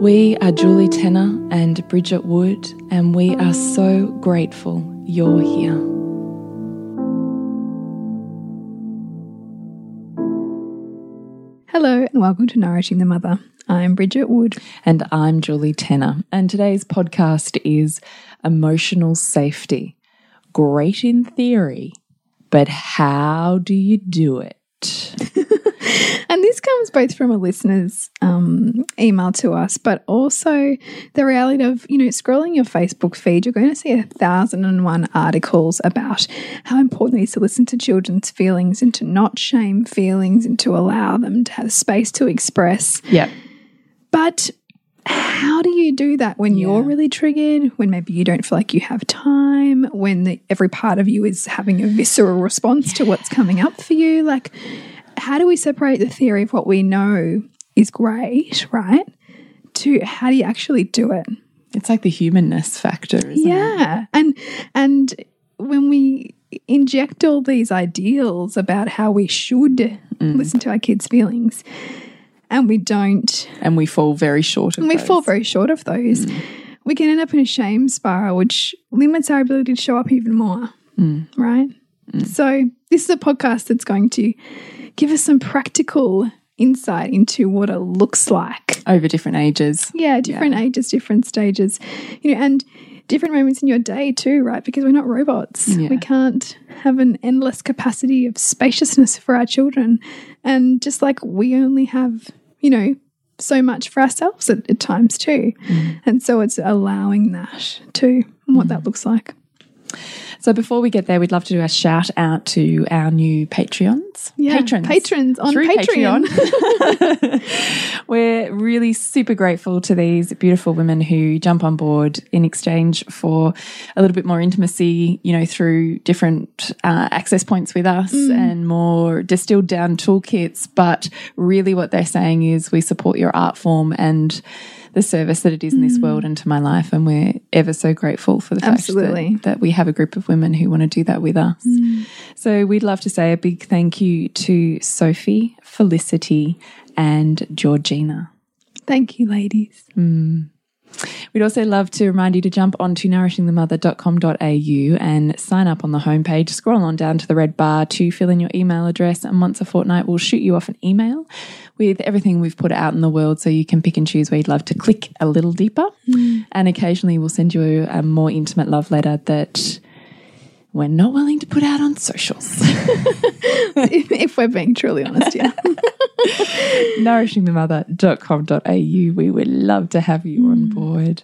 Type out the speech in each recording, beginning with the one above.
We are Julie Tenner and Bridget Wood, and we are so grateful you're here. Hello, and welcome to Nourishing the Mother. I'm Bridget Wood. And I'm Julie Tenner. And today's podcast is Emotional Safety. Great in theory, but how do you do it? And this comes both from a listener's um, email to us, but also the reality of, you know, scrolling your Facebook feed, you're going to see a thousand and one articles about how important it is to listen to children's feelings and to not shame feelings and to allow them to have space to express. Yeah. But how do you do that when Yeah. you're really triggered, when maybe you don't feel like you have time, when the, every part of you is having a visceral response to what's coming up for you? Like, how do we separate the theory of what we know is great, right? To how do you actually do it? It's like the humanness factor, isn't it? Yeah. And and when we inject all these ideals about how we should mm. listen to our kids' feelings and we don't And we fall very short of we those. fall very short of those, mm. we can end up in a shame spiral, which limits our ability to show up even more. Mm. Right? Mm. So, this is a podcast that's going to give us some practical insight into what it looks like. over different ages. Yeah, different ages, different stages, you know, and different moments in your day too, right? Because we're not robots. Yeah. We can't have an endless capacity of spaciousness for our children. And just like we only have, you know, so much for ourselves at, at times too. Mm. And so it's allowing that too, and what mm. that looks like. So before we get there, we'd love to do a shout out to our new Patreons. Yeah, Patrons. patrons on Through Patreon. Patreon. We're really super grateful to these beautiful women who jump on board in exchange for a little bit more intimacy, you know, through different uh, access points with us and more distilled down toolkits. But really, what they're saying is we support your art form and the service that it is in this world mm. and to my life. And we're ever so grateful for the fact Absolutely. that, that we have a group of women who want to do that with us. Mm. So we'd love to say a big thank you to Sophie, Felicity, and Georgina. Thank you, ladies. Mm. We'd also love to remind you to jump onto nourishingthemother.com.au and sign up on the homepage. Scroll on down to the red bar to fill in your email address, and once a fortnight, we'll shoot you off an email with everything we've put out in the world so you can pick and choose where you'd love to click a little deeper. Mm. And occasionally, we'll send you a, a more intimate love letter that we're not willing to put out on socials. if, if we're being truly honest, yeah. nourishingthemother.com.au. We would love to have you on mm. board.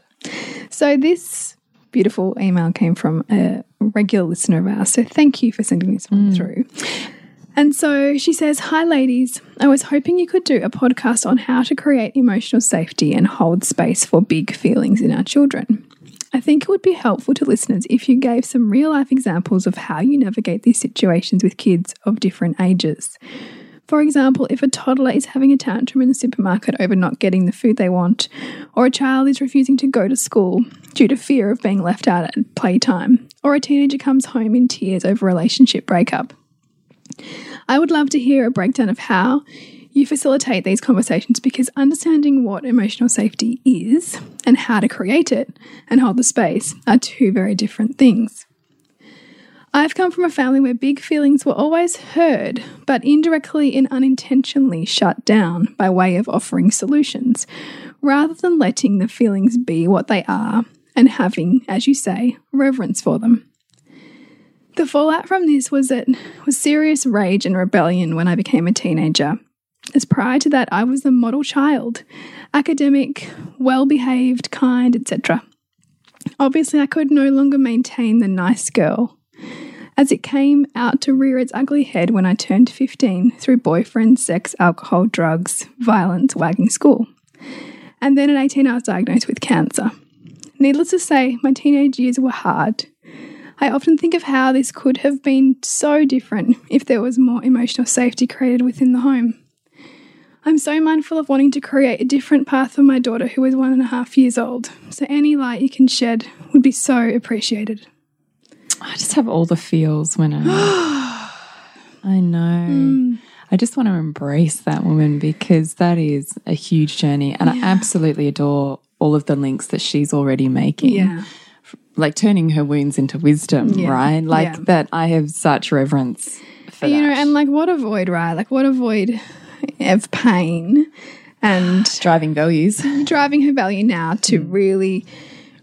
So this beautiful email came from a regular listener of ours. So thank you for sending this one mm. through. And so she says, Hi, ladies. I was hoping you could do a podcast on how to create emotional safety and hold space for big feelings in our children. I think it would be helpful to listeners if you gave some real life examples of how you navigate these situations with kids of different ages. For example, if a toddler is having a tantrum in the supermarket over not getting the food they want, or a child is refusing to go to school, due to fear of being left out at playtime, or a teenager comes home in tears over a relationship breakup. I would love to hear a breakdown of how you facilitate these conversations because understanding what emotional safety is and how to create it and hold the space are two very different things. I've come from a family where big feelings were always heard, but indirectly and unintentionally shut down by way of offering solutions, rather than letting the feelings be what they are and having, as you say, reverence for them. The fallout from this was that was serious rage and rebellion when I became a teenager. As prior to that, I was the model child, academic, well behaved, kind, etc. Obviously, I could no longer maintain the nice girl as it came out to rear its ugly head when I turned 15 through boyfriend, sex, alcohol, drugs, violence, wagging school. And then at 18, I was diagnosed with cancer. Needless to say, my teenage years were hard. I often think of how this could have been so different if there was more emotional safety created within the home. I'm so mindful of wanting to create a different path for my daughter who is one and a half years old, so any light you can shed would be so appreciated. I just have all the feels when I. I know. Mm. I just want to embrace that woman because that is a huge journey. And yeah. I absolutely adore all of the links that she's already making. Yeah. Like turning her wounds into wisdom, yeah. right? Like that I have such reverence for You that. know, and like what a void, right? Like what a void of pain and driving values. Driving her value now to mm. really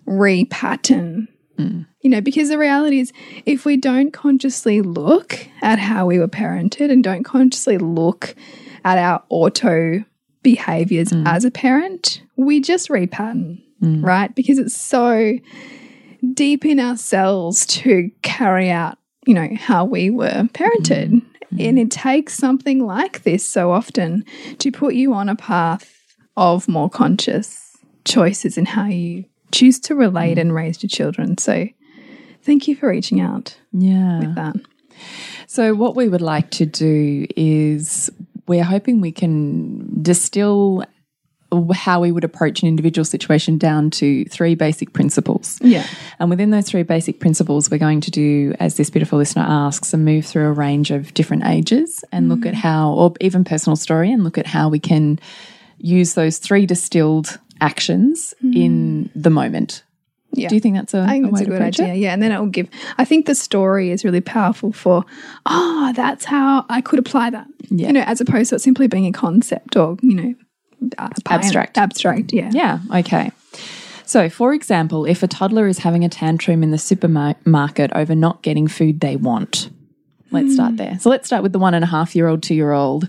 repattern Mm. You know, because the reality is, if we don't consciously look at how we were parented and don't consciously look at our auto behaviors mm. as a parent, we just repattern, mm. right? Because it's so deep in ourselves to carry out, you know, how we were parented. Mm. And it takes something like this so often to put you on a path of more conscious choices in how you choose to relate mm. and raise your children. So thank you for reaching out. Yeah. With that. So what we would like to do is we're hoping we can distill how we would approach an individual situation down to three basic principles. Yeah. And within those three basic principles, we're going to do, as this beautiful listener asks, and move through a range of different ages and mm. look at how, or even personal story, and look at how we can use those three distilled actions mm. in the moment. Yeah. Do you think that's a, I think a that's a good idea? It? Yeah. And then it will give, I think the story is really powerful for, oh, that's how I could apply that. Yeah. You know, as opposed to it simply being a concept or, you know, uh, abstract. Abstract. Yeah. Yeah. Okay. So, for example, if a toddler is having a tantrum in the supermarket over not getting food they want, let's mm. start there. So, let's start with the one and a half year old, two year old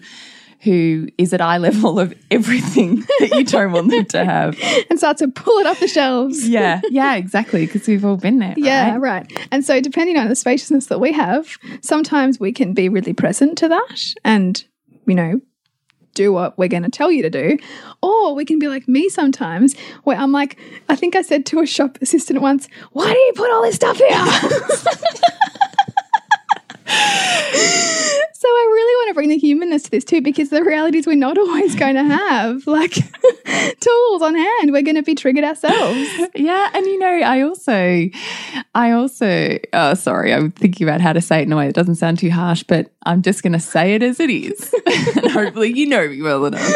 who is at eye level of everything that you don't want them to have. And start to pull it off the shelves. Yeah, yeah, exactly. Because we've all been there. Right? Yeah, right. And so, depending on the spaciousness that we have, sometimes we can be really present to that and, you know, do what we're going to tell you to do. Or we can be like me sometimes, where I'm like, I think I said to a shop assistant once, Why do you put all this stuff here? So I really want to bring the humanness to this too, because the reality is we're not always going to have like tools on hand. We're going to be triggered ourselves. Yeah, and you know, I also, I also, oh, sorry, I'm thinking about how to say it in a way that doesn't sound too harsh, but I'm just going to say it as it is, and hopefully you know me well enough.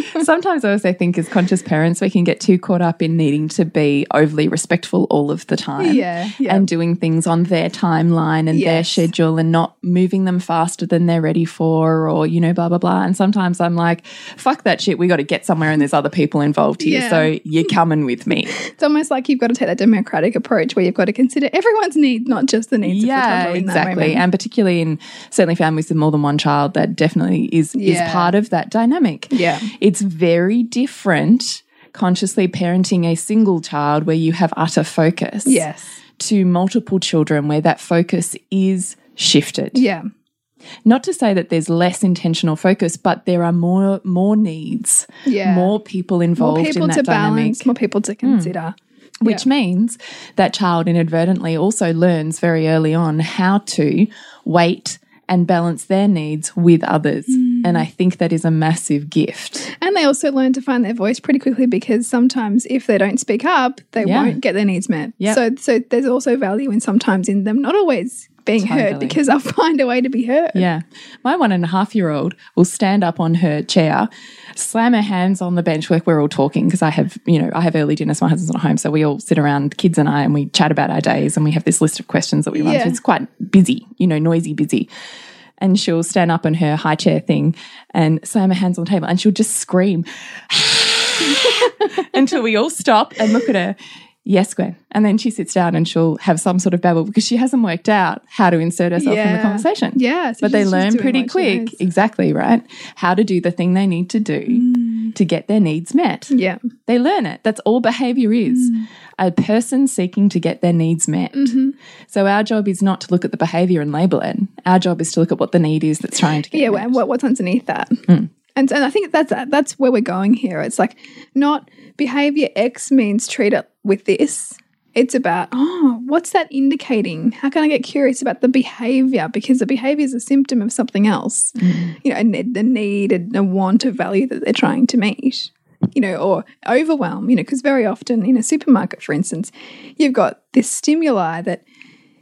Sometimes I also think as conscious parents, we can get too caught up in needing to be overly respectful all of the time, yeah, yeah. and doing things on their timeline and yes. their schedule, and not moving them faster than they're ready for, or, you know, blah, blah, blah. And sometimes I'm like, fuck that shit. We got to get somewhere and there's other people involved here. Yeah. So you're coming with me. It's almost like you've got to take that democratic approach where you've got to consider everyone's needs, not just the needs yeah, exactly. And particularly in certainly families with more than one child, that definitely is, yeah. is part of that dynamic. Yeah. It's very different consciously parenting a single child where you have utter focus. Yes. To multiple children where that focus is shifted. Yeah. Not to say that there's less intentional focus, but there are more more needs, yeah. more people involved more people in that to dynamic. balance, more people to consider. Mm. Which yeah. means that child inadvertently also learns very early on how to wait and balance their needs with others. Mm And I think that is a massive gift. And they also learn to find their voice pretty quickly because sometimes if they don't speak up, they Yeah. won't get their needs met. Yep. So so there's also value in sometimes in them not always being heard because I'll find a way to be heard. Yeah. My one and a half year old will stand up on her chair, slam her hands on the bench like we're all talking because I have, you know, I have early dinners, my husband's not home. So we all sit around, kids and I, and we chat about our days and we have this list of questions that we run Yeah. through. It's quite busy, you know, noisy, busy. And she'll stand up in her high chair thing and slam her hands on the table and she'll just scream until we all stop and look at her. Yes, Gwen. And then she sits down and she'll have some sort of babble because she hasn't worked out how to insert herself in the conversation. Yeah, so but they learn pretty quick. Exactly, right? How to do the thing they need to do mm. to get their needs met. Yeah. They learn it. That's all behavior is. Mm. A person seeking to get their needs met. Mm-hmm. So our job is not to look at the behavior and label it. Our job is to look at what the need is that's trying to get yeah, met. what, what's underneath that. Mm. And, and I think that's that's where we're going here. It's like not behavior X means treat it with this. It's about oh, what's that indicating? How can I get curious about the behavior because the behavior is a symptom of something else. Hmm. You know, a, the need, a, a want, a value that they're trying to meet. You know, or overwhelm. You know, because very often in a supermarket, for instance, you've got this stimuli that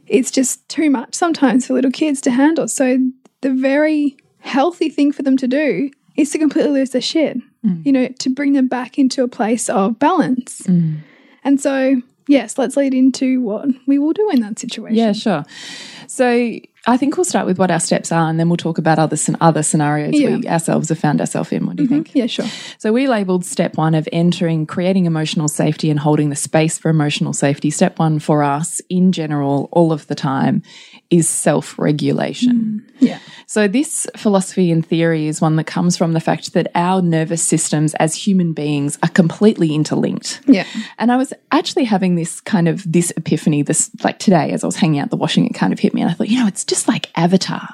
it's just too much sometimes for little kids to handle. So the very healthy thing for them to do is to completely lose their shit, mm. you know, to bring them back into a place of balance. Mm. And so, yes, let's lead into what we will do in that situation. Yeah, sure. So I think we'll start with what our steps are, and then we'll talk about other other scenarios we Yeah. Mm-hmm. ourselves have found ourselves in. What do you think? Yeah, sure. So we labeled step one of entering, creating emotional safety and holding the space for emotional safety. Step one for us in general, all of the time, is self regulation. Yeah. So, this philosophy and theory is one that comes from the fact that our nervous systems as human beings are completely interlinked. Yeah. And I was actually having this kind of this epiphany this like today as I was hanging out the washing, it kind of hit me. And I thought, you know, it's just like Avatar.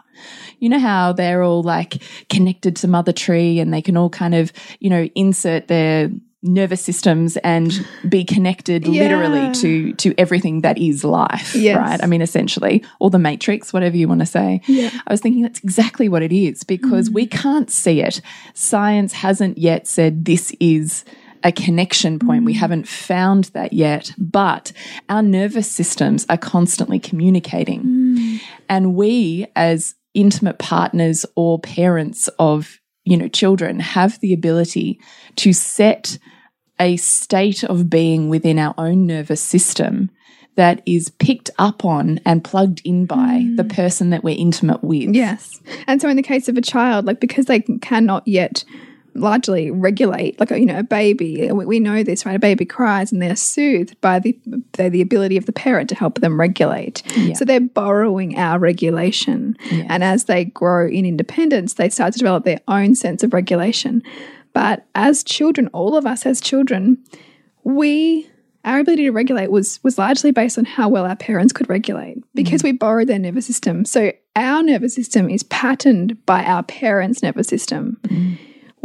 You know how they're all like connected to Mother Tree and they can all kind of, you know, insert their nervous systems and be connected Yeah. literally to to everything that is life. Yes. Right. I mean essentially, or the matrix, whatever you want to say. Yeah. I was thinking that's exactly what it is because we mm. can't see it. Science hasn't yet said this is a connection point. We mm. haven't found that yet, but our nervous systems are constantly communicating. Mm. And we, as intimate partners or parents of you know children have the ability to set a state of being within our own nervous system that is picked up on and plugged in by mm. the person that we're intimate with. Yes. And so in the case of a child, like because they cannot yet largely regulate, like, you know, a baby, we, we know this, right? A baby cries and they're soothed by the, the, ability of the parent to help them regulate. So they're borrowing our regulation. And as they grow in independence, they start to develop their own sense of regulation. But as children, all of us as children, we our ability to regulate was was largely based on how well our parents could regulate because mm. we borrowed their nervous system. So our nervous system is patterned by our parents' nervous system. Mm.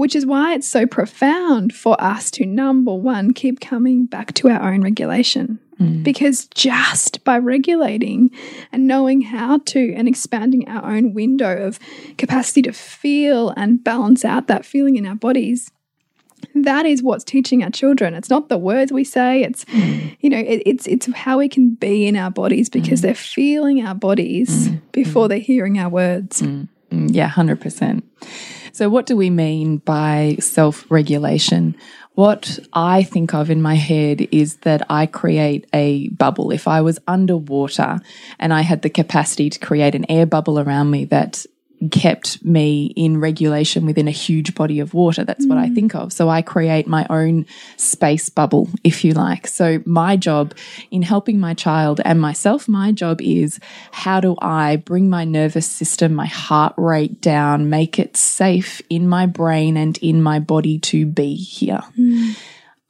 Which is why it's so profound for us to number one keep coming back to our own regulation. Mm. Because just by regulating and knowing how to and expanding our own window of capacity to feel and balance out that feeling in our bodies, that is what's teaching our children. It's not the words we say. It's mm. you know it, it's it's how we can be in our bodies because mm. they're feeling our bodies before they're hearing our words. Mm, Yeah, 100%. So, what do we mean by self regulation? What I think of in my head is that I create a bubble. If I was underwater and I had the capacity to create an air bubble around me that kept me in regulation within a huge body of water. That's what I mm. think of. So I create my own space bubble, if you like. So my job in helping my child and myself, my job is how do I bring my nervous system, my heart rate down, make it safe in my brain and in my body to be here. Mm.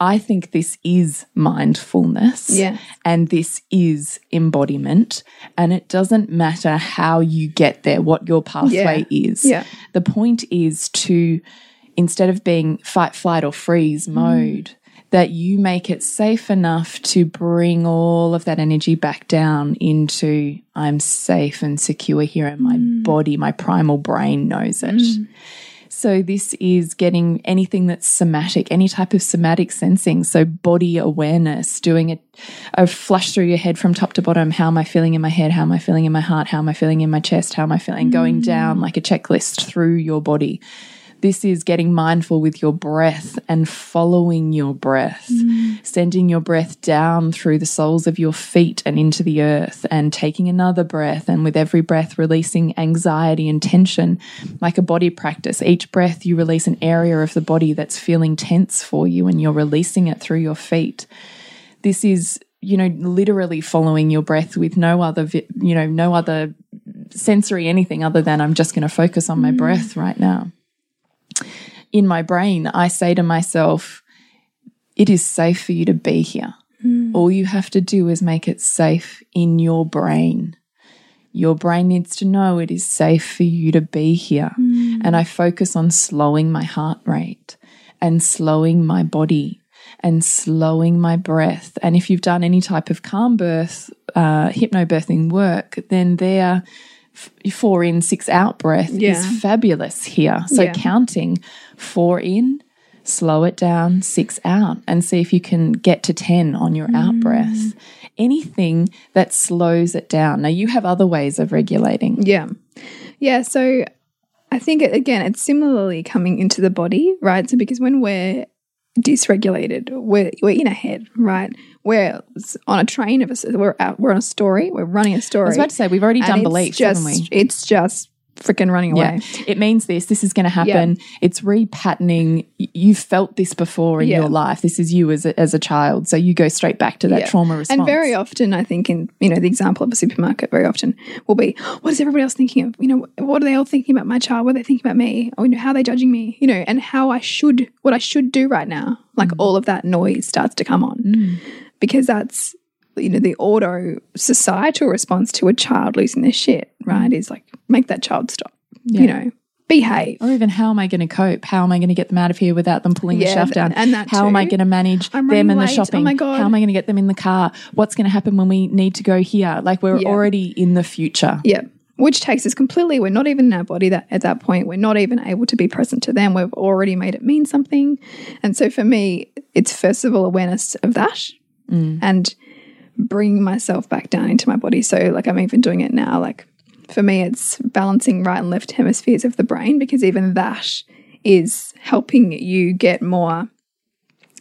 I think this is mindfulness. Yes. And this is embodiment. And it doesn't matter how you get there, what your pathway is. Yeah. The point is to, instead of being fight, flight, or freeze mm. mode, that you make it safe enough to bring all of that energy back down into I'm safe and secure here, and my mm. body, my primal brain knows it. Mm. So, this is getting anything that's somatic, any type of somatic sensing. So, body awareness, doing a, a flush through your head from top to bottom. How am I feeling in my head? How am I feeling in my heart? How am I feeling in my chest? How am I feeling? Going mm. down like a checklist through your body. This is getting mindful with your breath and following your breath, mm. sending your breath down through the soles of your feet and into the earth, and taking another breath. And with every breath, releasing anxiety and tension like a body practice. Each breath, you release an area of the body that's feeling tense for you, and you're releasing it through your feet. This is you know literally following your breath with no other you know no other sensory anything other than i'm just going to focus on my mm. breath right now in my brain, I say to myself, it is safe for you to be here. All you have to do is make it safe in your brain. Your brain needs to know it is safe for you to be here. And I focus on slowing my heart rate and slowing my body and slowing my breath. And if you've done any type of calm birth, uh, hypnobirthing work, then there four in, six out breath Yeah. is fabulous here. So Yeah. counting four in, slow it down, six out, and see if you can get to 10 on your out mm. breath. Anything that slows it down. Now, you have other ways of regulating. Yeah. Yeah. So I think, it, again, it's similarly coming into the body, right? So, because when we're dysregulated, we're, we're in a head, right? We're on a train of a, we're out, we're on a story, we're running a story. I was about to say, we've already done beliefs, just, haven't we? It's just freaking running away. Yeah, it means this. This is going to happen. It's repatterning. You've felt this before in Yeah. your life. This is you as a, as a child. So you go straight back to that Yeah. trauma response. And very often, I think, in you know, the example of a supermarket, very often will be, what is everybody else thinking of? You know, what are they all thinking about my child? What are they thinking about me? Or you know, how are they judging me? You know, and how I should, what I should do right now. Like Mm. all of that noise starts to come on because that's you know the auto societal response to a child losing their shit. Mm-hmm. Right? Is like make that child stop. You know, behave. or even how am I going to cope? How am I going to get them out of here without them pulling the Yeah, shelf down? and that how am I going to manage I'm them in and the late. Oh shopping? my God. How am I going to get them in the car? What's going to happen when we need to go here? Like we're Yeah. already in the future. Yeah. Which takes us completely, we're not even in our body that at that point. We're not even able to be present to them. We've already made it mean something. And so for me, it's first of all awareness of that mm. and bringing myself back down into my body. So like I'm even doing it now. Like for me, it's balancing right and left hemispheres of the brain because even that is helping you get more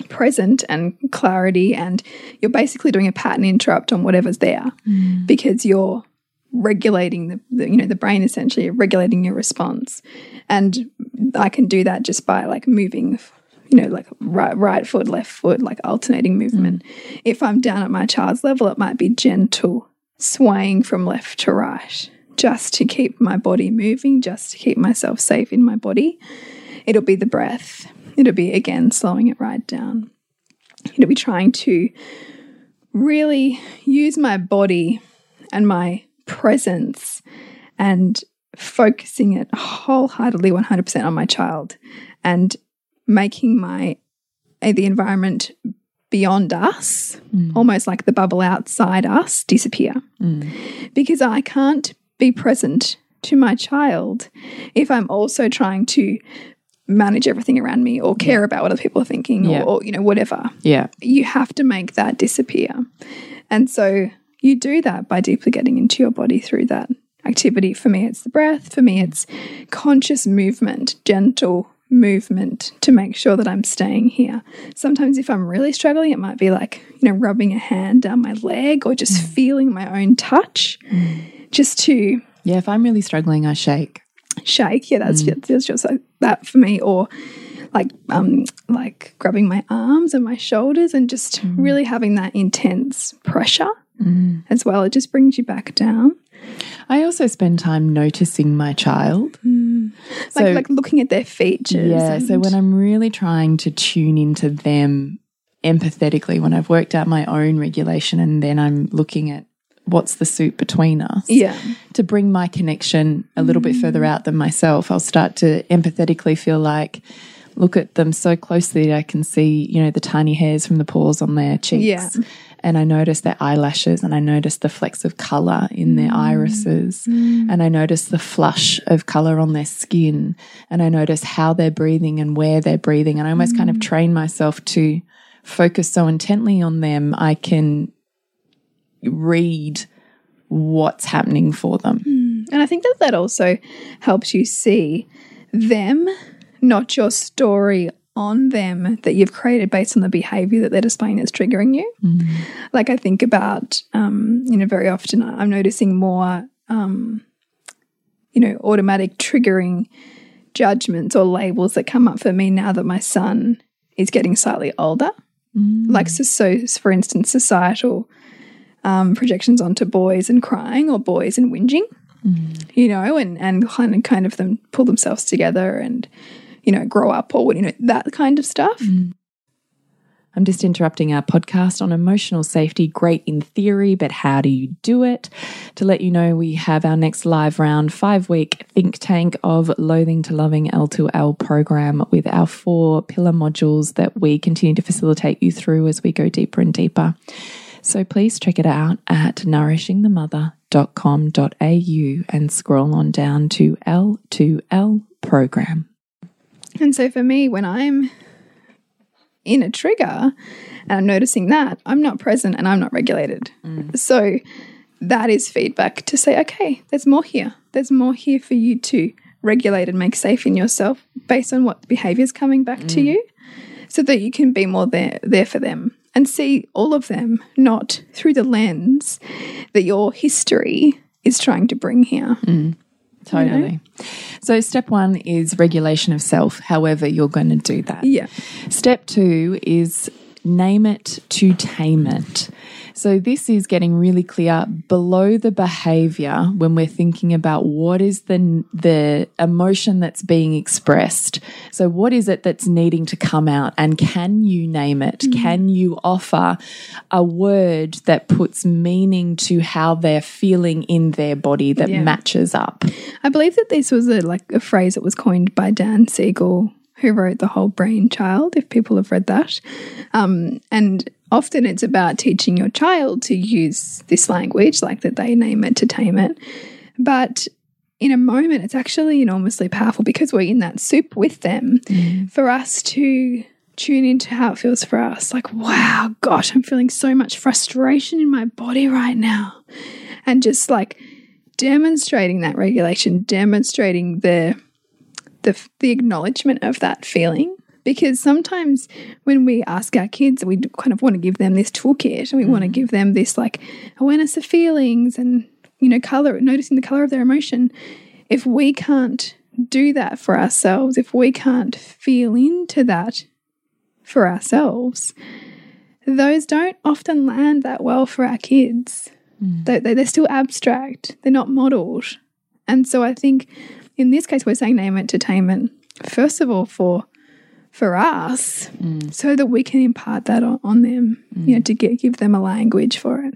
present and clarity and you're basically doing a pattern interrupt on whatever's there mm. because you're regulating the, the you know the brain essentially regulating your response and i can do that just by like moving you know like right right foot left foot like alternating movement. Mm. If i'm down at my child's level it might be gentle swaying from left to right just to keep my body moving just to keep myself safe in my body. It'll be the breath. It'll be again slowing it right down. It'll be trying to really use my body and my presence and focusing it wholeheartedly 100% on my child and making my uh, the environment beyond us almost like the bubble outside us disappear because i can't be present to my child if i'm also trying to manage everything around me or care about what other people are thinking Yeah. or, or you know whatever Yeah. you have to make that disappear. And so you do that by deeply getting into your body through that activity. For me, it's the breath. For me, it's conscious movement, gentle movement to make sure that I'm staying here. Sometimes, if I'm really struggling, it might be like, you know, rubbing a hand down my leg or just mm. feeling my own touch mm. just to Yeah. If I'm really struggling, I shake. shake. Yeah, that's mm. just, that's just like that for me. Or like um like grabbing my arms and my shoulders and just really having that intense pressure as well. It just brings you back down. I also spend time noticing my child. Hmm. So, Like like looking at their features. Yeah. So when I'm really trying to tune into them empathetically, when I've worked out my own regulation and then I'm looking at what's the suit between us, yeah. to bring my connection a little bit hmm. further out than myself, I'll start to empathetically feel like, look at them so closely that I can see, you know, the tiny hairs from the pores on their cheeks. Yeah. And I notice their eyelashes and I notice the flecks of color in their mm. irises. Mm. And I notice the flush of color on their skin. And I notice how they're breathing and where they're breathing. And I almost kind of mm. train myself to focus so intently on them, I can read what's happening for them. And I think that that also helps you see them, not your story on them that you've created based on the behavior that they're displaying that's triggering you. Like I think about, um, you know, very often I'm noticing more, um, you know, automatic triggering judgments or labels that come up for me now that my son is getting slightly older. Like, so, so, for instance, societal um, projections onto boys and crying or boys and whinging, you know, and, and kind of, kind of them pull themselves together and, you know, grow up or, what you know, that kind of stuff. Mm. I'm just interrupting our podcast on emotional safety. Great in theory, but how do you do it? To let you know, we have our next live round, five week think tank of Loathing to Loving L2L program with our four pillar modules that we continue to facilitate you through as we go deeper and deeper. So please check it out at nourishingthemother.com.au and scroll on down to L2L program. And so for me, when I'm in a trigger and I'm noticing that, I'm not present and I'm not regulated. Mm. So that is feedback to say, okay, there's more here. There's more here for you to regulate and make safe in yourself based on what behavior is coming back to mm. you so that you can be more there there for them and see all of them not through the lens that your history is trying to bring here. Mm. Totally. So, step one is regulation of self, however, you're going to do that. Yeah. Step two is name it to tame it. So, this is getting really clear below the behavior when we're thinking about what is the, the emotion that's being expressed. So, what is it that's needing to come out? And can you name it? Mm-hmm. Can you offer a word that puts meaning to how they're feeling in their body that Yeah. matches up? I believe that this was a, like a phrase that was coined by Dan Siegel, who wrote The Whole Brain Child, if people have read that. Um, and often it's about teaching your child to use this language, like that they name it to tame it. But in a moment, it's actually enormously powerful because we're in that soup with them for us to tune into how it feels for us. Like, wow, gosh, I'm feeling so much frustration in my body right now. And just like demonstrating that regulation, demonstrating the the the acknowledgement of that feeling. Because sometimes when we ask our kids, we kind of want to give them this toolkit and we want to mm-hmm. give them this like awareness of feelings and you know color, noticing the color of their emotion. If we can't do that for ourselves, if we can't feel into that for ourselves, those don't often land that well for our kids. Mm. They, they, they're still abstract, they're not modeled. And so I think in this case, we're saying name it to tame it, first of all, for for us, so that we can impart that on, on them, you know, to get, give them a language for it.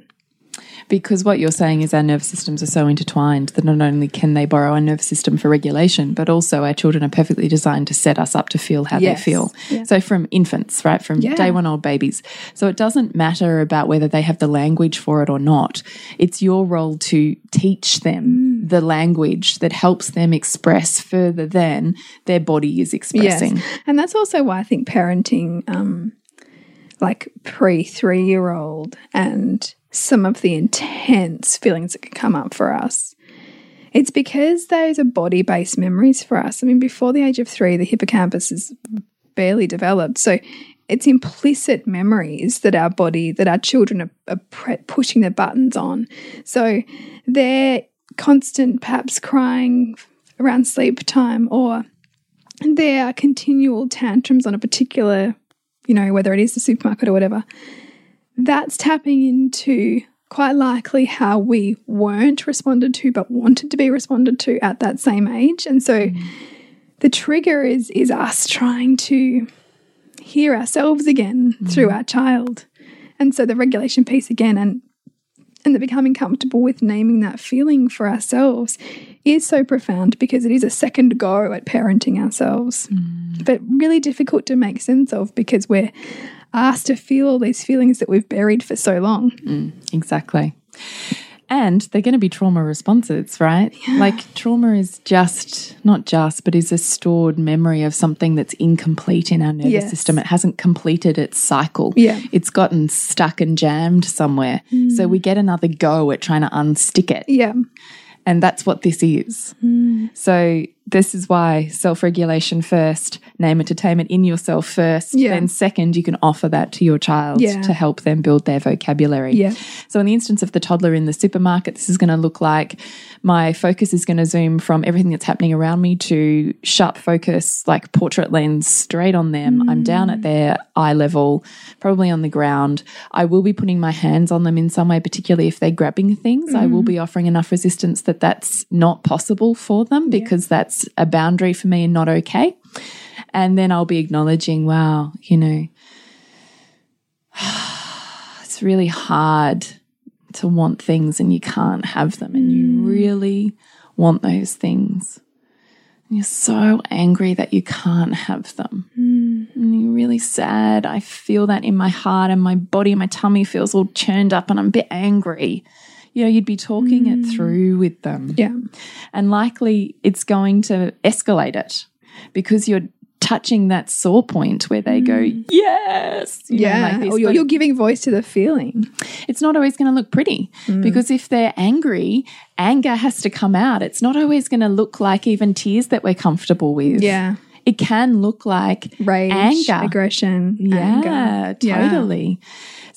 Because what you're saying is our nervous systems are so intertwined that not only can they borrow our nervous system for regulation, but also our children are perfectly designed to set us up to feel how Yes. they feel. Yeah. So from infants, right, from Yeah. day one old babies. So it doesn't matter about whether they have the language for it or not. It's your role to teach them Mm. The language that helps them express further than their body is expressing. Yes. And that's also why I think parenting, um, like pre three year old, and some of the intense feelings that can come up for us. It's because those are body based memories for us. I mean, before the age of three, the hippocampus is barely developed. So it's implicit memories that our body, that our children are, are pushing their buttons on. So they're constant, perhaps crying around sleep time or there are continual tantrums on a particular, you know, whether it is the supermarket or whatever, that's tapping into quite likely how we weren't responded to but wanted to be responded to at that same age. And so mm-hmm. the trigger is is us trying to hear ourselves again mm-hmm. through our child. And so the regulation piece again and and the becoming comfortable with naming that feeling for ourselves is so profound because it is a second go at parenting ourselves, mm. but really difficult to make sense of because we're asked to feel all these feelings that we've buried for so long. Mm, exactly. And they're going to be trauma responses, right? Like trauma is just, not just, but is a stored memory of something that's incomplete in our nervous Yes. system. It hasn't completed its cycle. Yeah. It's gotten stuck and jammed somewhere. So we get another go at trying to unstick it. Yeah. And that's what this is. Mm. So, this is why self regulation first, name it to tame it in yourself first. Yeah. Then, second, you can offer that to your child Yeah. to help them build their vocabulary. Yeah. So, in the instance of the toddler in the supermarket, this is going to look like my focus is going to zoom from everything that's happening around me to sharp focus, like portrait lens, straight on them. I'm mm. down at their eye level, probably on the ground. I will be putting my hands on them in some way, particularly if they're grabbing things. I will mm. be offering enough resistance that that's not possible for them because that's a boundary for me and not okay. And then I'll be acknowledging, wow, you know, it's really hard to want things and you can't have them and you mm. really want those things. And you're so angry that you can't have them. Mm. And you're really sad. I feel that in my heart and my body, my tummy feels all churned up and I'm a bit angry. You know, you'd be talking it mm. through with them. Yeah. And likely it's going to escalate it because you're touching that sore point where they go, mm. yes. you know, Yeah. like or you're, you're giving voice to the feeling. it's not always going to look pretty mm. because if they're angry, anger has to come out. It's not always going to look like even tears that we're comfortable with. Yeah. It can look like Rage, anger. aggression, Yeah, anger. Yeah.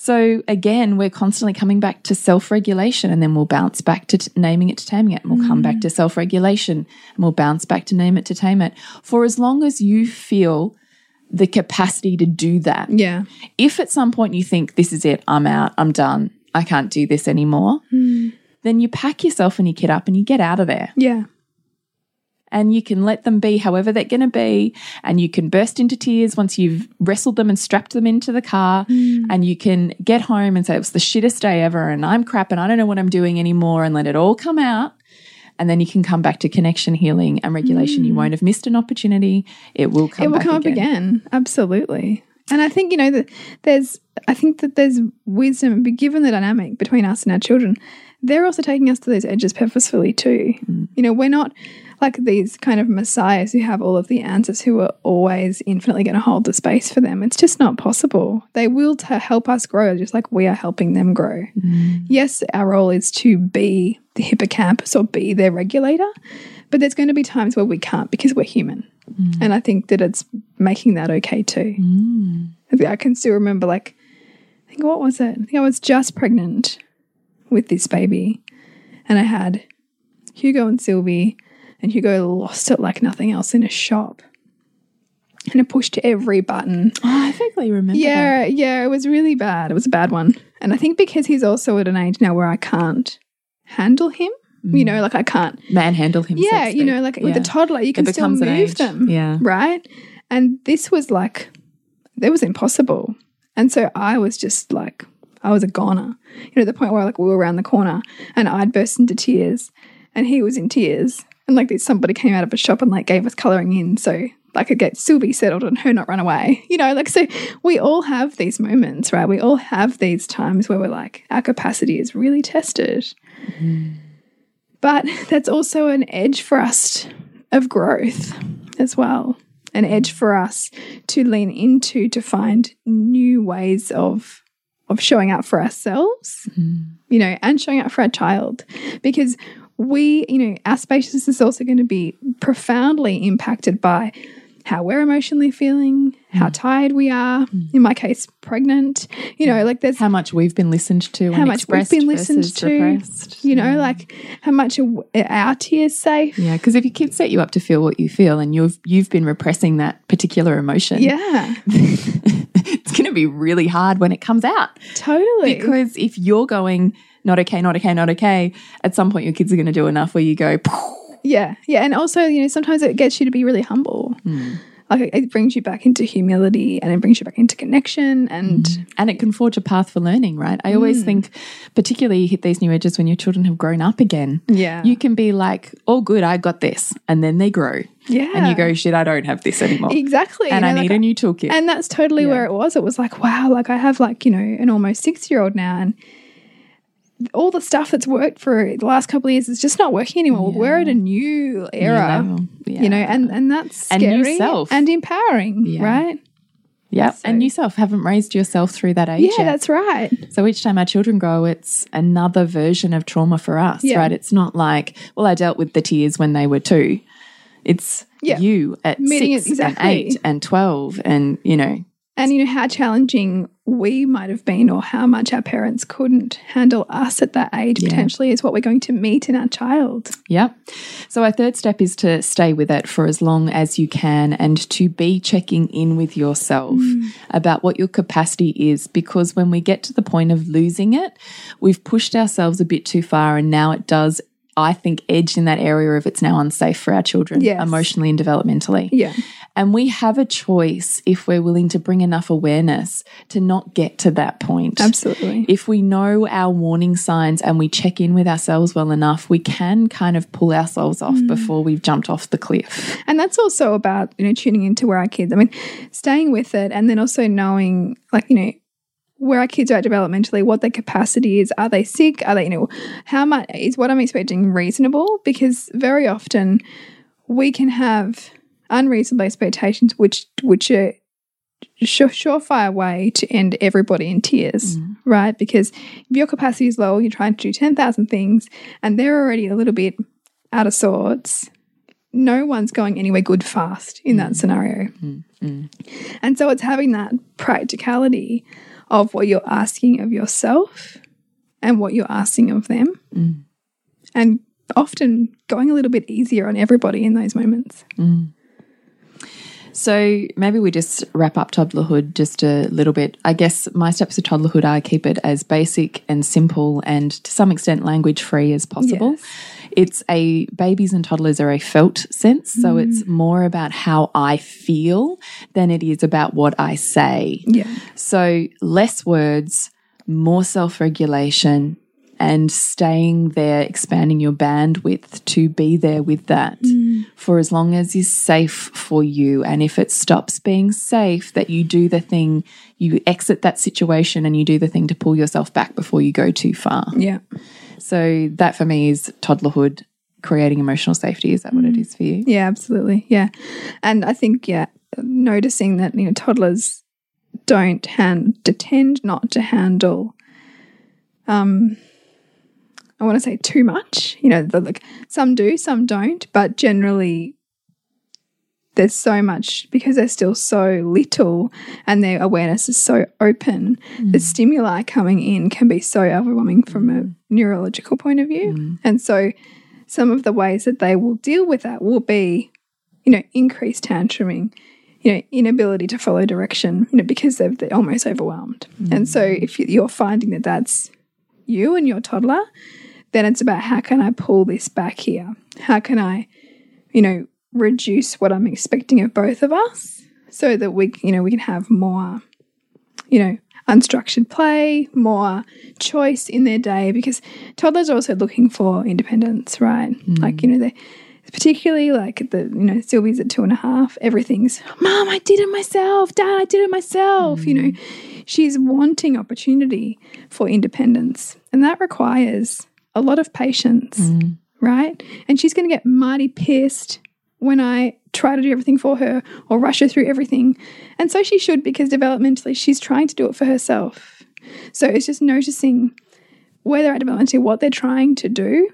So again, we're constantly coming back to self-regulation and then we'll bounce back to t- naming it to taming it. And we'll come Mm. back to self-regulation and we'll bounce back to name it to tame it. For as long as you feel the capacity to do that. Yeah. If at some point you think this is it, I'm out, I'm done, I can't do this anymore, Hmm. then you pack yourself and your kid up and you get out of there Yeah. And you can let them be however they're going to be and you can burst into tears once you've wrestled them and strapped them into the car mm. and you can get home and say it was the shittest day ever and I'm crap and I don't know what I'm doing anymore and let it all come out and then you can come back to connection healing and regulation you mm. won't have missed an opportunity it will come it will back come up again. again. Absolutely. And I think, you know, that there's, I think that there's wisdom, but given the dynamic between us and our children, they're also taking us to those edges purposefully too. Mm. You know, we're not like these kind of messiahs who have all of the answers who are always infinitely going to hold the space for them. It's just not possible. They will to help us grow just like we are helping them grow. Mm. Yes, our role is to be the hippocampus or be their regulator, but there's going to be times where we can't because we're human. Mm. And I think that it's making that okay too. I think I can still remember, like, I think what was it? I think I was just pregnant with this baby, and I had Hugo and Sylvie, and Hugo lost it like nothing else in a shop. And it pushed every button. oh, I vaguely remember that. Yeah, yeah, it was really bad. It was a bad one. And I think because he's also at an age now where I can't handle him, you mm. know, like I can't manhandle him yeah, you know, like with a toddler, you can still move them. Yeah. Right. And this was like, it was impossible. And so I was just like, I was a goner. You know, the point where like we were around the corner and I'd burst into tears and he was in tears. And like somebody came out of a shop and like gave us colouring in. So I could get Sylvie settled and her not run away. You know, like, so we all have these moments, right? We all have these times where we're like, our capacity is really tested. Mm-hmm. But that's also an edge for us of growth as well. An edge for us to lean into to find new ways of of showing up for ourselves, mm-hmm. you know, and showing up for our child. Because we, you know, our spaciousness is also going to be profoundly impacted by how we're emotionally feeling, how mm. tired we are, mm. in my case, pregnant. You know, like there's how much we've been listened to how and much we've been listened to, repressed. you know, mm. like how much our tears safe. Yeah, because if your kids set you up to feel what you feel, and you've you've been repressing that particular emotion, Yeah, it's going to be really hard when it comes out. totally. Because if you're going not okay, not okay, not okay, at some point your kids are going to do enough where you go, yeah, yeah, and also you know sometimes it gets you to be really humble. like it brings you back into humility and it brings you back into connection and and it can forge a path for learning, right? I Mm. always think, particularly you hit these new edges when your children have grown up again. Yeah. You can be like, oh, good, I got this. And then they grow. yeah And you go, shit, I don't have this anymore. exactly And you I know, need like, a new toolkit. and that's totally where it was it was like wow like i have like you know an almost six year old now and all the stuff that's worked for the last couple of years is just not working anymore we're at a new era. Yeah. you know and and that's And scary new self. and empowering Yeah. right yeah. And yourself haven't raised yourself through that age yeah yet. that's right So each time our children grow, it's another version of trauma for us, Yeah. right? It's not like, well, I dealt with the tears when they were two. It's Yeah. you at Meeting it six exactly. and eight and 12 and, you know, and you know how challenging we might have been or how much our parents couldn't handle us at that age potentially is what we're going to meet in our child. Yep. So our third step is to stay with it for as long as you can and to be checking in with yourself hmm. about what your capacity is because when we get to the point of losing it, we've pushed ourselves a bit too far and now it does I think edge in that area of it's now unsafe for our children Yes. emotionally and developmentally. yeah And we have a choice if we're willing to bring enough awareness to not get to that point. absolutely If we know our warning signs and we check in with ourselves well enough, we can kind of pull ourselves off mm. before we've jumped off the cliff. And that's also about, you know, tuning into where our kids, I mean, staying with it and then also knowing, like, you know, where our kids are at developmentally, what their capacity is. Are they sick? Are they, you know, how much is what I'm expecting reasonable? Because very often we can have unreasonable expectations, which, which are sure, surefire way to end everybody in tears, mm-hmm. right? Because if your capacity is low, you're trying to do 10,000 things and they're already a little bit out of sorts no one's going anywhere good fast in that mm-hmm. scenario. Mm-hmm. And so it's having that practicality of what you're asking of yourself and what you're asking of them. Mm. And often going a little bit easier on everybody in those moments. Mm. So maybe we just wrap up toddlerhood just a little bit. I guess my steps to toddlerhood, I keep it as basic and simple and to some extent language free as possible. Yes. It's a babies and toddlers are a felt sense. So mm. it's more about how I feel than it is about what I say. Yeah. So less words, more self regulation, and staying there, expanding your bandwidth to be there with that mm. for as long as is safe for you. And if it stops being safe, that you do the thing, you exit that situation and you do the thing to pull yourself back before you go too far. Yeah. So that for me is toddlerhood, creating emotional safety. Is that what it is for you? Yeah, absolutely. Yeah. And I think, yeah, noticing that, you know, toddlers don't hand, tend not to handle, um, I want to say too much. You know, the, like some do, some don't, but generally there's so much because they're still so little and their awareness is so open. The mm. stimuli coming in can be so overwhelming from a mm. neurological point of view. Mm. And so some of the ways that they will deal with that will be, you know, increased tantruming, you know, inability to follow direction, you know, because they're, they're almost overwhelmed. And so if you're finding that that's you and your toddler, then it's about how can I pull this back here? How can I, you know, reduce what I'm expecting of both of us so that we, you know, we can have more, you know, unstructured play, more choice in their day because toddlers are also looking for independence, right? Mm. Like, you know, they particularly like the, you know, Sylvie's at two and a half, everything's, Mom, I did it myself, Dad, I did it myself. You know, mm. she's wanting opportunity for independence. And that requires a lot of patience, mm. right? And she's going to get mighty pissed when I try to do everything for her or rush her through everything. And so she should because developmentally she's trying to do it for herself. So it's just noticing where they're at developmentally, what they're trying to do,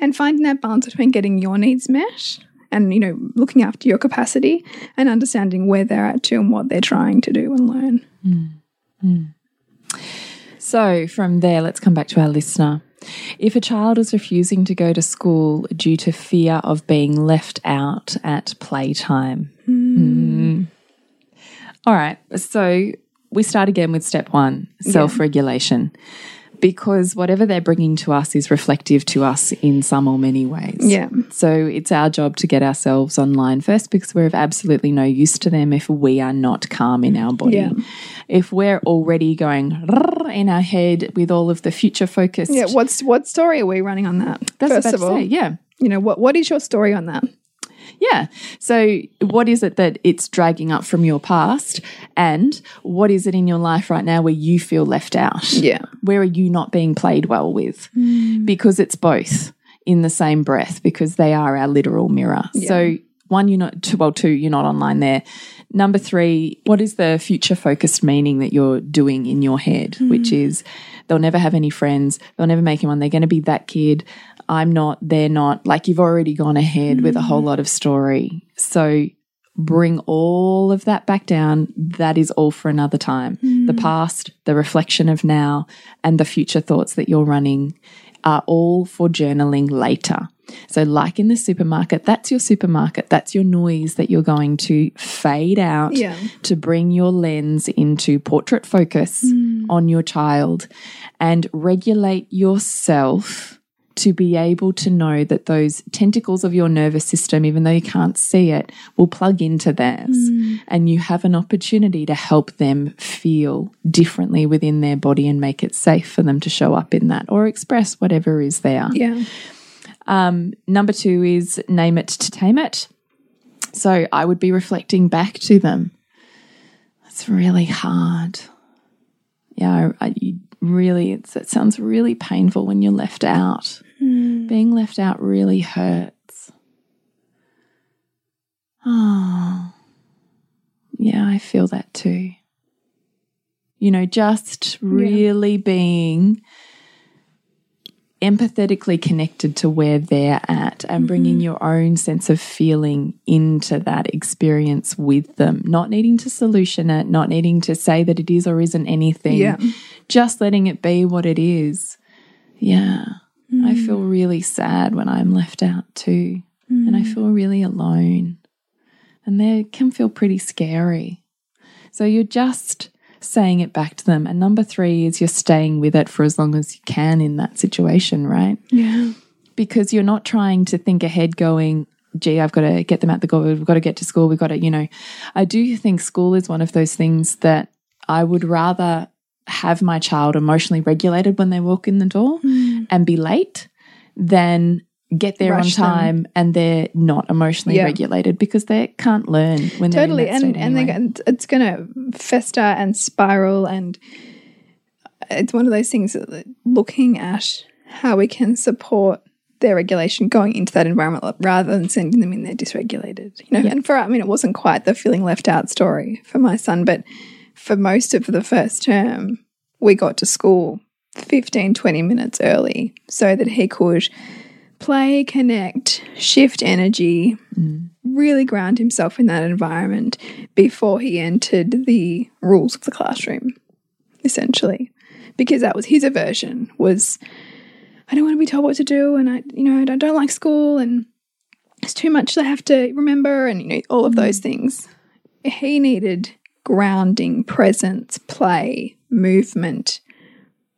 and finding that balance between getting your needs met and you know looking after your capacity and understanding where they're at to and what they're trying to do and learn. Mm. Mm. So, from there, let's come back to our listener. If a child is refusing to go to school due to fear of being left out at playtime. Mm. All right. So, we start again with step one self regulation. Because whatever they're bringing to us is reflective to us in some or many ways. Yeah. So it's our job to get ourselves online first because we're of absolutely no use to them if we are not calm in our body. Yeah. If we're already going in our head with all of the future focus. Yeah. What's what story are we running on that? That's First of all, say, yeah. you know what what is your story on that? Yeah. So, what is it that it's dragging up from your past? And what is it in your life right now where you feel left out? Yeah. Where are you not being played well with? Mm. Because it's both in the same breath, because they are our literal mirror. So, one, you're not, two, well, two, you're not online there. Number three, what is the future focused meaning that you're doing in your head, hmm. which is they'll never have any friends, they'll never make anyone, they're going to be that kid. I'm not, they're not. Like you've already gone ahead with a whole hmm. lot of story. So bring all of that back down. That is all for another time. The hmm. past, the reflection of now, and the future thoughts that you're running are all for journaling later. So, like in the supermarket, that's your supermarket. That's your noise that you're going to fade out Yeah. to bring your lens into portrait focus hmm. on your child and regulate yourself to be able to know that those tentacles of your nervous system, even though you can't see it, will plug into theirs. And you have an opportunity to help them feel differently within their body and make it safe for them to show up in that or express whatever is there. Yeah. Um, number two is name it to tame it. So I would be reflecting back to them. It's really hard. Yeah, I, I, you really, it's, it sounds really painful when you're left out. Hmm. Being left out really hurts. Oh, yeah, I feel that too. You know, just really being empathetically connected to where they're at and bringing mm-hmm. your own sense of feeling into that experience with them, not needing to solution it, not needing to say that it is or isn't anything, Yeah. just letting it be what it is. Yeah. I mm. feel really sad when I'm left out too. And I mm. feel really alone. And they can feel pretty scary. So you're just saying it back to them. And number three is you're staying with it for as long as you can in that situation, right? Yeah. Because you're not trying to think ahead, going, gee, I've got to get them out the door. We've got to get to school. We've got to, you know, I do think school is one of those things that I would rather have my child emotionally regulated when they walk in the door mm. And be late than get there Rush on them. time and they're not emotionally Yeah. regulated because they can't learn when they're totally and and they anyway. go- it's going to fester and spiral and it's one of those things that looking at how we can support their regulation going into that environment rather than sending them in there dysregulated you know and for i mean it wasn't quite the feeling left out story for my son but for most of the first term we got to school 15 20 minutes early so that he could play connect shift energy really ground himself in that environment before he entered the rules of the classroom essentially. Because that was his aversion was i don't want to be told what to do and i you know i don't like school and it's too much i have to remember and you know all of those mm. things. He needed grounding presence play movement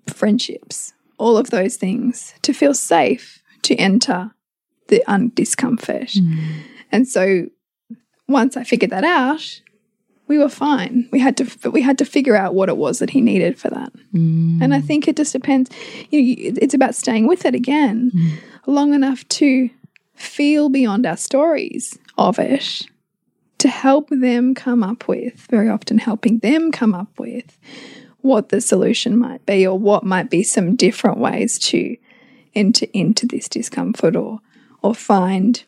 friendships all of those things to feel safe to enter the un- discomfort hmm. and so once I figured that out, we were fine. We had to, but we had to figure out what it was that he needed for that. Hmm. And I think it just depends. You know, it's about staying with it again hmm. long enough to feel beyond our stories of it, to help them come up with. Very often, helping them come up with what the solution might be, or what might be some different ways to enter into this discomfort, or or find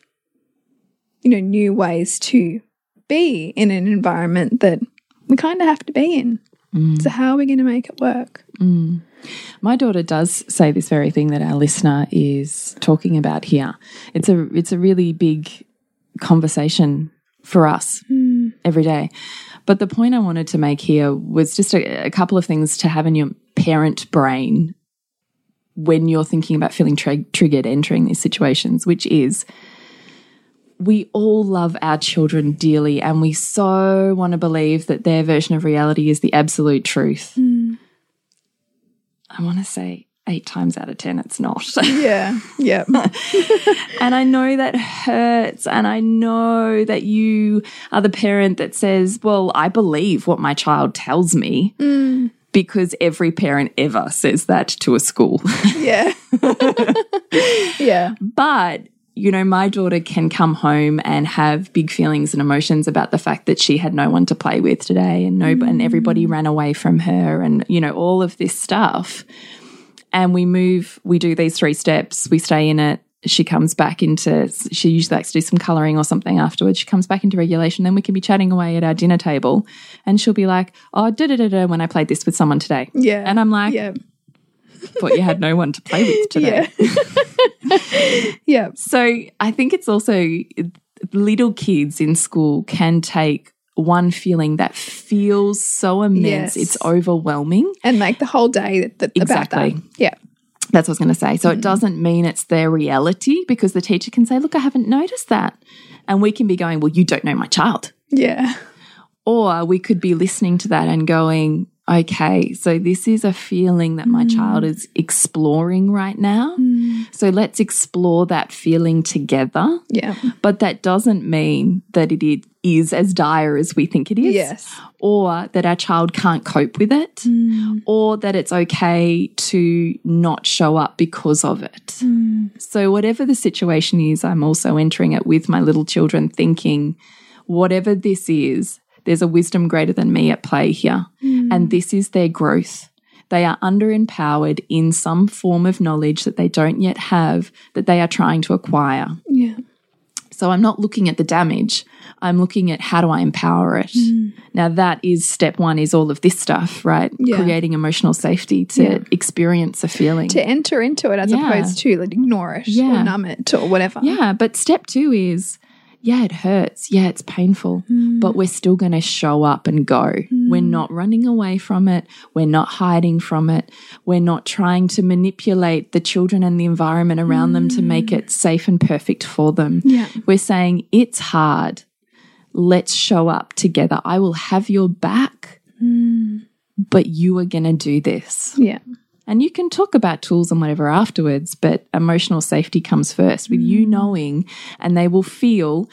you know, new ways to be in an environment that we kind of have to be in. Mm. So, how are we going to make it work? Mm. My daughter does say this very thing that our listener is talking about here. It's a it's a really big conversation for us mm. every day. But the point I wanted to make here was just a, a couple of things to have in your parent brain when you're thinking about feeling tri triggered entering these situations, which is we all love our children dearly and we so want to believe that their version of reality is the absolute truth. Mm. I want to say eight times out of 10, it's not. Yeah. Yeah. and I know that hurts. And I know that you are the parent that says, well, I believe what my child tells me. Mm. Because every parent ever says that to a school. yeah. yeah. But, you know, my daughter can come home and have big feelings and emotions about the fact that she had no one to play with today and no and everybody mm. ran away from her and, you know, all of this stuff. And we move, we do these three steps, we stay in it. She comes back into, she usually likes to do some coloring or something afterwards. She comes back into regulation. Then we can be chatting away at our dinner table and she'll be like, oh, da da da da, when I played this with someone today. Yeah. And I'm like, yeah. thought you had no one to play with today. Yeah. yeah. So I think it's also little kids in school can take one feeling that feels so immense, Yes. it's overwhelming. And make the whole day that, that, Exactly. about that. Yeah. That's what I was going to say. So Mm. it doesn't mean it's their reality because the teacher can say, Look, I haven't noticed that. And we can be going, Well, you don't know my child. Yeah. Or we could be listening to that and going, Okay, so this is a feeling that my Mm. child is exploring right now. So let's explore that feeling together. Yeah. But that doesn't mean that it is as dire as we think it is. Yes. Or that our child can't cope with it. Mm. Or that it's okay to not show up because of it. Mm. So, whatever the situation is, I'm also entering it with my little children thinking, whatever this is, there's a wisdom greater than me at play here. Hmm. And this is their growth. They are underempowered in some form of knowledge that they don't yet have that they are trying to acquire. Yeah. So I'm not looking at the damage. I'm looking at how do I empower it. Hmm. Now that is step one is all of this stuff, right? Yeah. Creating emotional safety to Yeah. experience a feeling. To enter into it as Yeah. opposed to like ignore it or numb it or whatever. yeah, but step two is yeah, it hurts. Yeah, it's painful, mm. but we're still going to show up and go. Mm. We're not running away from it. We're not hiding from it. We're not trying to manipulate the children and the environment around them to make mm. it safe and perfect for them. Yeah. We're saying it's hard. Let's show up together. I will have your back, but you are going to do this. Yeah. And you can talk about tools and whatever afterwards, but emotional safety comes first with you mm. knowing, and they will feel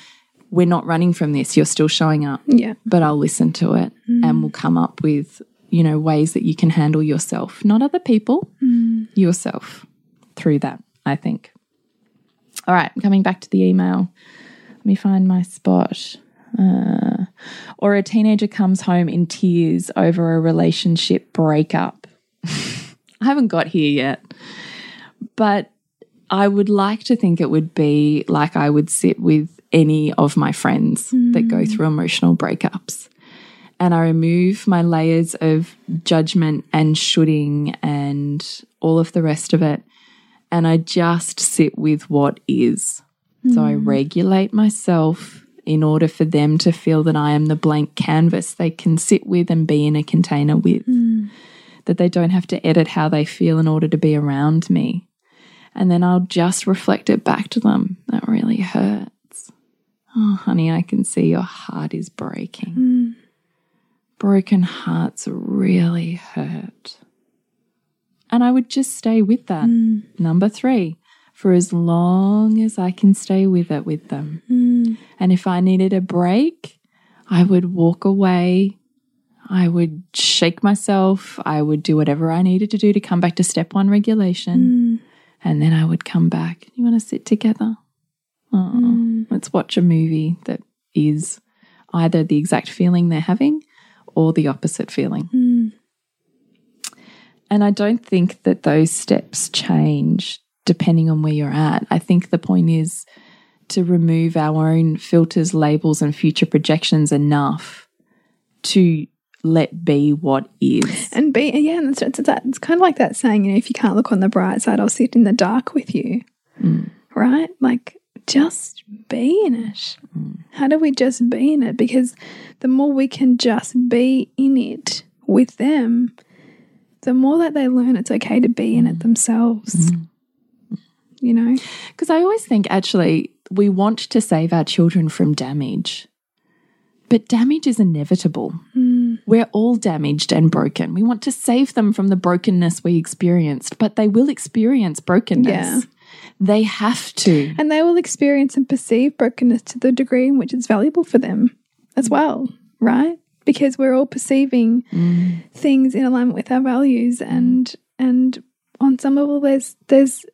we're not running from this. You're still showing up, Yeah. but I'll listen to it and mm. we'll come up with, you know, ways that you can handle yourself, not other people, mm. yourself through that, I think. All right, coming back to the email. Let me find my spot. Uh, or a teenager comes home in tears over a relationship breakup. I haven't got here yet, but I would like to think it would be like I would sit with any of my friends that go mm. through emotional breakups. And I remove my layers of judgment and shooting and all of the rest of it. And I just sit with what is. So I mm. regulate myself in order for them to feel that I am the blank canvas they can sit with and be in a container with mm. That they don't have to edit how they feel in order to be around me. And then I'll just reflect it back to them. That really hurts. Oh, honey, I can see your heart is breaking. Hmm. Broken hearts really hurt. And I would just stay with that. Hmm. Number three, for as long as I can stay with it with them. Hmm. And if I needed a break, I would walk away I would shake myself. I would do whatever I needed to do to come back to step one regulation. Mm. And then I would come back. You want to sit together? Oh, let's watch a movie that is either the exact feeling they're having or the opposite feeling. Mm. And I don't think that those steps change depending on where you're at. I think the point is to remove our own filters, labels, and future projections enough to let be what is. And be yeah, and it's, it's, that, it's kind of like that saying, you know, if you can't look on the bright side, I'll sit in the dark with you. Mm. Right? Like just be in it. Mm. How do we just be in it? Because the more we can just be in it with them, the more that they learn it's okay to be in it mm. themselves. You know? Because I always think actually we want to save our children from damage, but damage is inevitable. We're all damaged and broken. We want to save them from the brokenness we experienced, but they will experience brokenness. Yeah. They have to. And they will experience and perceive brokenness to the degree in which it's valuable for them as well, right? Because we're all perceiving things in alignment with our values and and on some level there's there's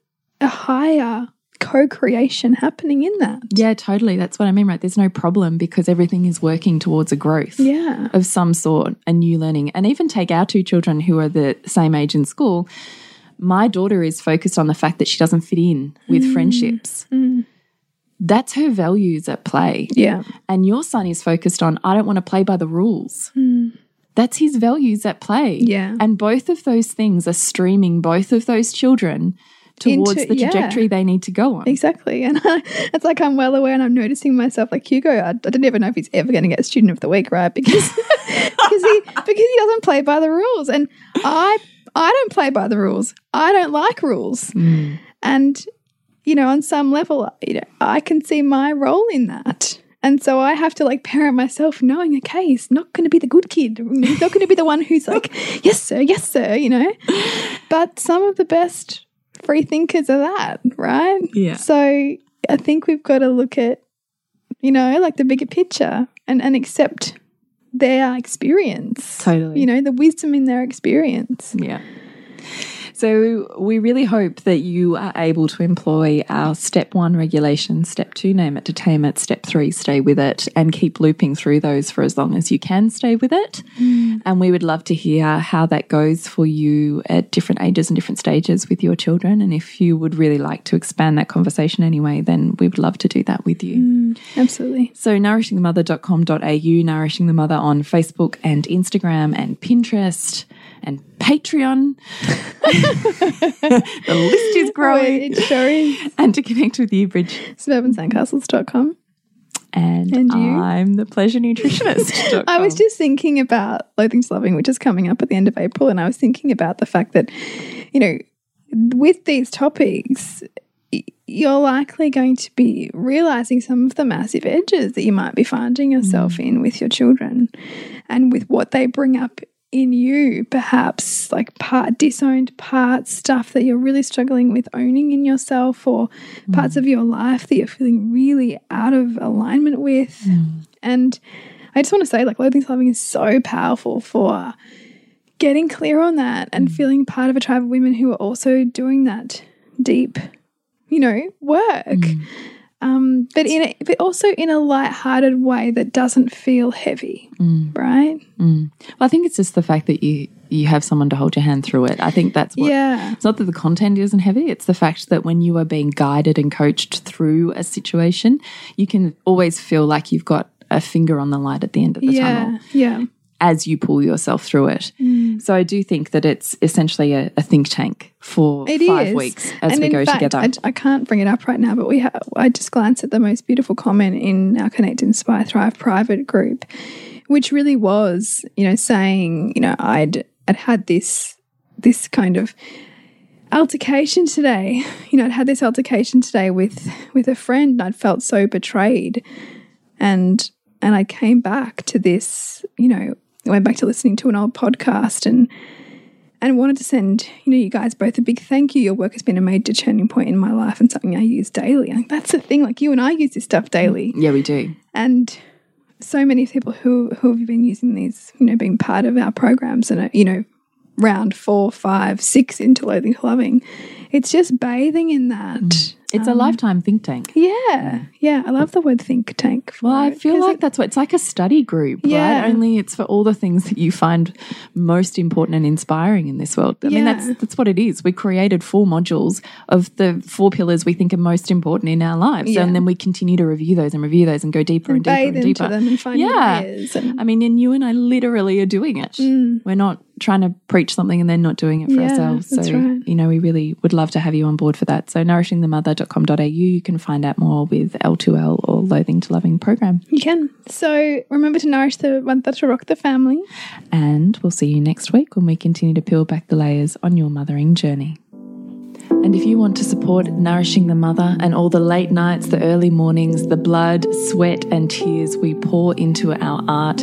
a higher co-creation happening in that. Yeah, totally. That's what I mean, right? There's no problem because everything is working towards a growth Yeah. of some sort, a new learning. And even take our two children who are the same age in school. My daughter is focused on the fact that she doesn't fit in with mm. friendships. Mm. That's her values at play. Yeah. And your son is focused on, I don't want to play by the rules. Mm. That's his values at play. Yeah. And both of those things are streaming both of those children towards Into- the yeah. trajectory they need to go on. Exactly. And I, it's like I'm well aware and I'm noticing myself like Hugo, I, I don't even know if he's ever going to get student of the week, right? Because because he because he doesn't play by the rules. And I I don't play by the rules. I don't like rules. Mm. And you know, on some level, you know, I can see my role in that. And so I have to like parent myself knowing, okay, he's not going to be the good kid. He's not going to be the one who's like, yes, sir, yes, sir, you know. But some of the best free thinkers are that, right? Yeah. So I think we've got to look at, you know, like the bigger picture and, and accept their experience. Totally. You know, the wisdom in their experience. Yeah. So we really hope that you are able to employ our step one regulation, step two, name it to tame it, step three, stay with it, and keep looping through those for as long as you can stay with it. Mm. And we would love to hear how that goes for you at different ages and different stages with your children. And if you would really like to expand that conversation anyway, then we would love to do that with you. Mm, absolutely. So, nourishingthemother.com.au, Nourishing the Mother on Facebook and Instagram and Pinterest and Patreon. the list is growing. It sure is. And to connect with you, Bridge. Suburbansandcastles.com. And, And you? I'm the pleasure nutritionist. I was just thinking about Loathing to Loving, which is coming up at the end of April. And I was thinking about the fact that, you know, with these topics, you're likely going to be realizing some of the massive edges that you might be finding yourself mm. in with your children and with what they bring up in you, perhaps like part disowned parts, stuff that you're really struggling with owning in yourself, or mm. parts of your life that you're feeling really out of alignment with. Mm. And I just want to say, like, loathing loving is so powerful for getting clear on that and mm. feeling part of a tribe of women who are also doing that deep, you know, work. Um, but in a, but also in a light-hearted way that doesn't feel heavy, right? Well, I think it's just the fact that you you have someone to hold your hand through it. I think that's what Yeah. It's not that the content isn't heavy, it's the fact that when you are being guided and coached through a situation, you can always feel like you've got a finger on the light at the end of the tunnel Yeah, yeah. as you pull yourself through it. So I do think that it's essentially a, a think tank for It five is. weeks as and we in go fact, together. I, I can't bring it up right now, but we have. I just glanced at the most beautiful comment in our Connect, Inspire, Thrive private group, which really was, you know, saying, you know, I'd I'd had this this kind of altercation today. You know, I'd had this altercation today with with a friend, and I'd felt so betrayed, and and I came back to this. You know, I went back to listening to an old podcast and and wanted to send you know you guys both a big thank you. Your work has been a major turning point in my life and something I use daily. Like that's the thing. Like you and I use this stuff daily, yeah, we do. and so many people who who have been using these, you know, being part of our programs and you know, round four, five, six into loathing to loving. It's just bathing in that. Mm. It's a um, lifetime think tank. Yeah, yeah. I love the word think tank. for Well, I feel like it- that's what it's like a study group, Yeah. right? Only it's for all the things that you find most important and inspiring in this world. I mean, that's that's what it is. We created four modules of the four pillars we think are most important in our lives, Yeah. and then we continue to review those and review those and go deeper and, deeper bathe and into deeper. them and find Yeah. and I mean, and you and I literally are doing it. Mm. We're not trying to preach something and then not doing it for Yeah, ourselves. So, right. you know, we really would love to have you on board for that. So, nourishingthemother.com.au, you can find out more with L2L or Loathing to Loving program. you can. So remember to nourish the mother to rock the family. And we'll see you next week when we continue to peel back the layers on your mothering journey. And if you want to support Nourishing the Mother and all the late nights, the early mornings, the blood, sweat, and tears we pour into our art,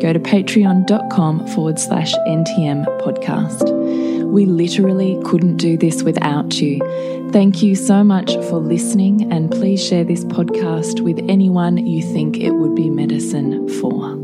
Go to patreon.com forward slash NTM podcast. We literally couldn't do this without you. Thank you so much for listening, and please share this podcast with anyone you think it would be medicine for.